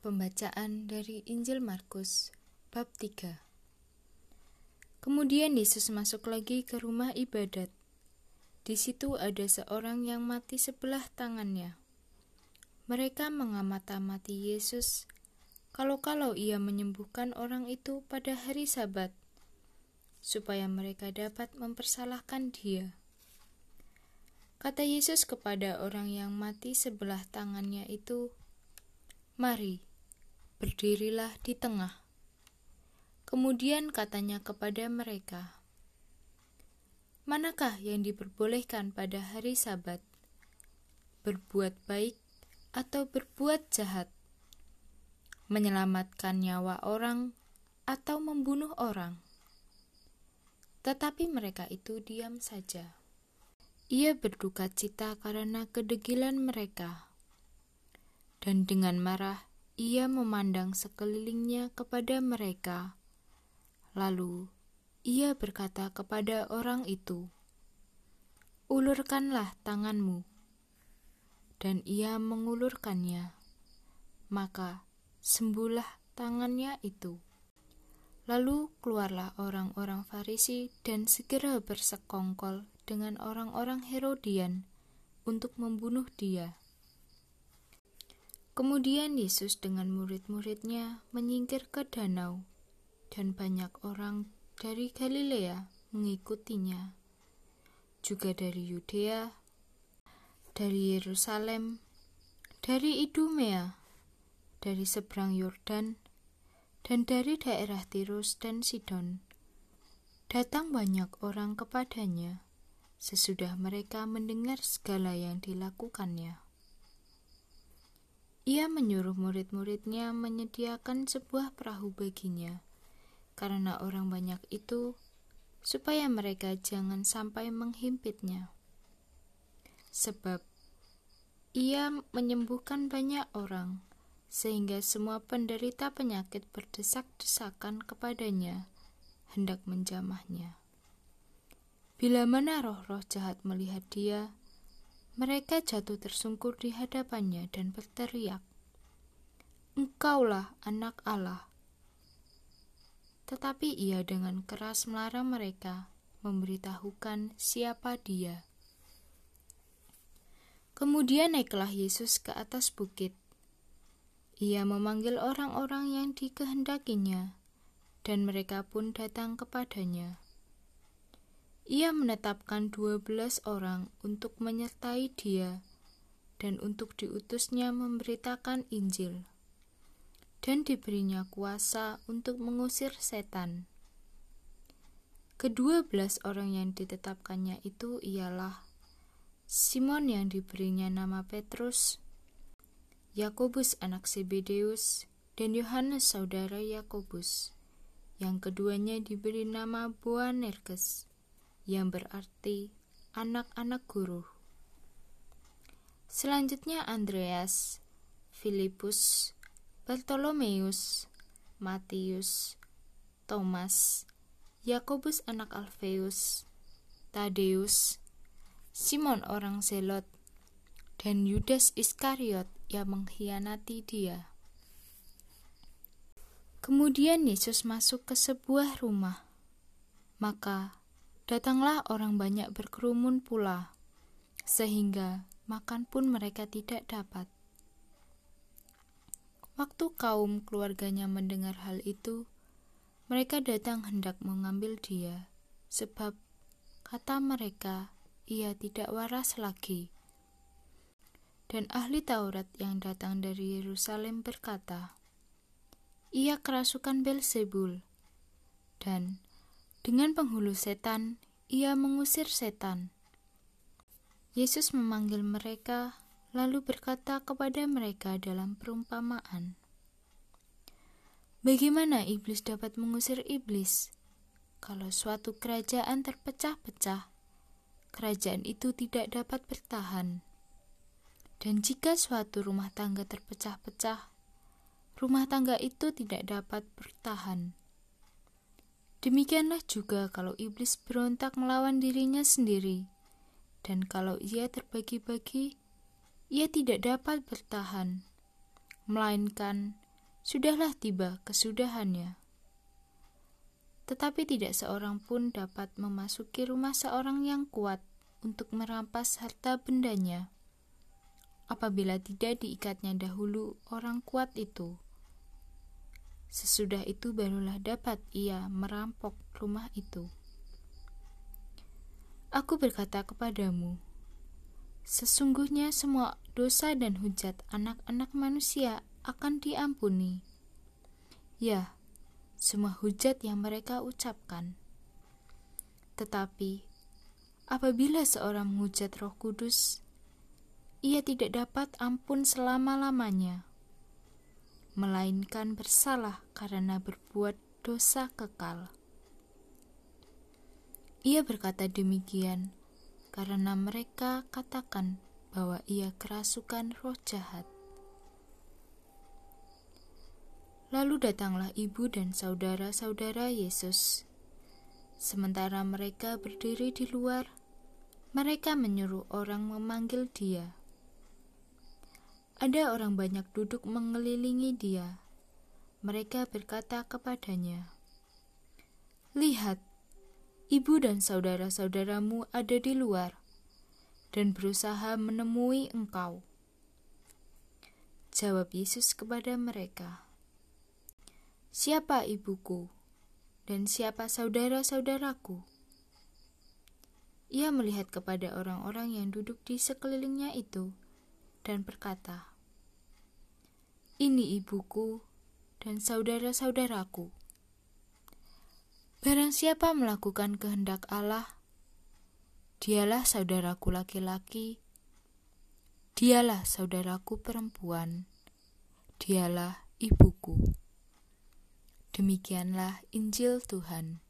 Pembacaan dari Injil Markus bab 3. Kemudian Yesus masuk lagi ke rumah ibadat. Di situ ada seorang yang mati sebelah tangannya. Mereka mengamati Yesus kalau-kalau ia menyembuhkan orang itu pada hari Sabat supaya mereka dapat mempersalahkan dia. Kata Yesus kepada orang yang mati sebelah tangannya itu, "Mari, berdirilah di tengah. Kemudian katanya kepada mereka, Manakah yang diperbolehkan pada hari Sabat? Berbuat baik atau berbuat jahat? Menyelamatkan nyawa orang atau membunuh orang? Tetapi mereka itu diam saja. Ia berduka cita karena kedegilan mereka, dan dengan marah ia memandang sekelilingnya kepada mereka. Lalu ia berkata kepada orang itu, "Ulurkanlah tanganmu." Dan ia mengulurkannya, maka sembuhlah tangannya itu. Lalu keluarlah orang-orang Farisi dan segera bersekongkol dengan orang-orang Herodian untuk membunuh dia. Kemudian Yesus dengan murid-muridnya menyingkir ke danau, dan banyak orang dari Galilea mengikutinya, juga dari Yudea, dari Yerusalem, dari Idumea, dari seberang Yordan, dan dari daerah Tirus dan Sidon. Datang banyak orang kepadanya sesudah mereka mendengar segala yang dilakukannya. Ia menyuruh murid-muridnya menyediakan sebuah perahu baginya, karena orang banyak itu, supaya mereka jangan sampai menghimpitnya. Sebab ia menyembuhkan banyak orang, sehingga semua penderita penyakit berdesak-desakan kepadanya, hendak menjamahnya. Bila mana roh-roh jahat melihat dia, mereka jatuh tersungkur di hadapannya dan berteriak, "Engkaulah Anak Allah!" Tetapi ia dengan keras melarang mereka memberitahukan siapa dia. Kemudian naiklah Yesus ke atas bukit. Ia memanggil orang-orang yang dikehendakinya, dan mereka pun datang kepadanya. Ia menetapkan dua belas orang untuk menyertai dia dan untuk diutusnya memberitakan Injil. Dan diberinya kuasa untuk mengusir setan. Kedua belas orang yang ditetapkannya itu ialah Simon yang diberinya nama Petrus, Yakobus anak Zebedeus, dan Yohanes saudara Yakobus. Yang keduanya diberi nama Boanerges yang berarti anak-anak guru. Selanjutnya Andreas, Filipus, Bartolomeus, Matius, Thomas, Yakobus anak Alfeus, Tadeus, Simon orang Zelot, dan Yudas Iskariot yang mengkhianati dia. Kemudian Yesus masuk ke sebuah rumah. Maka Datanglah orang banyak berkerumun pula, sehingga makan pun mereka tidak dapat. Waktu kaum keluarganya mendengar hal itu, mereka datang hendak mengambil dia, sebab kata mereka, ia tidak waras lagi. Dan ahli Taurat yang datang dari Yerusalem berkata, ia kerasukan Belzebul, dan dengan penghulu setan, ia mengusir setan. Yesus memanggil mereka, lalu berkata kepada mereka dalam perumpamaan, "Bagaimana iblis dapat mengusir iblis? Kalau suatu kerajaan terpecah-pecah, kerajaan itu tidak dapat bertahan. Dan jika suatu rumah tangga terpecah-pecah, rumah tangga itu tidak dapat bertahan." Demikianlah juga kalau iblis berontak melawan dirinya sendiri, dan kalau ia terbagi-bagi, ia tidak dapat bertahan, melainkan sudahlah tiba kesudahannya. Tetapi tidak seorang pun dapat memasuki rumah seorang yang kuat untuk merampas harta bendanya apabila tidak diikatnya dahulu orang kuat itu. Sesudah itu barulah dapat ia merampok rumah itu. Aku berkata kepadamu, Sesungguhnya semua dosa dan hujat anak-anak manusia akan diampuni. Ya, semua hujat yang mereka ucapkan. Tetapi, apabila seorang menghujat roh kudus, ia tidak dapat ampun selama-lamanya, melainkan bersalah karena berbuat dosa kekal. Ia berkata demikian karena mereka katakan bahwa ia kerasukan roh jahat. Lalu datanglah ibu dan saudara-saudara Yesus. Sementara mereka berdiri di luar, mereka menyuruh orang memanggil dia. Ada orang banyak duduk mengelilingi dia. Mereka berkata kepadanya, "Lihat, ibu dan saudara-saudaramu ada di luar dan berusaha menemui engkau. Jawab Yesus kepada mereka, "Siapa ibuku dan siapa saudara-saudaraku?" Ia melihat kepada orang-orang yang duduk di sekelilingnya itu dan berkata, "Ini ibuku dan saudara-saudaraku." Barang siapa melakukan kehendak Allah, dialah saudaraku laki-laki, dialah saudaraku perempuan, dialah ibuku. Demikianlah Injil Tuhan.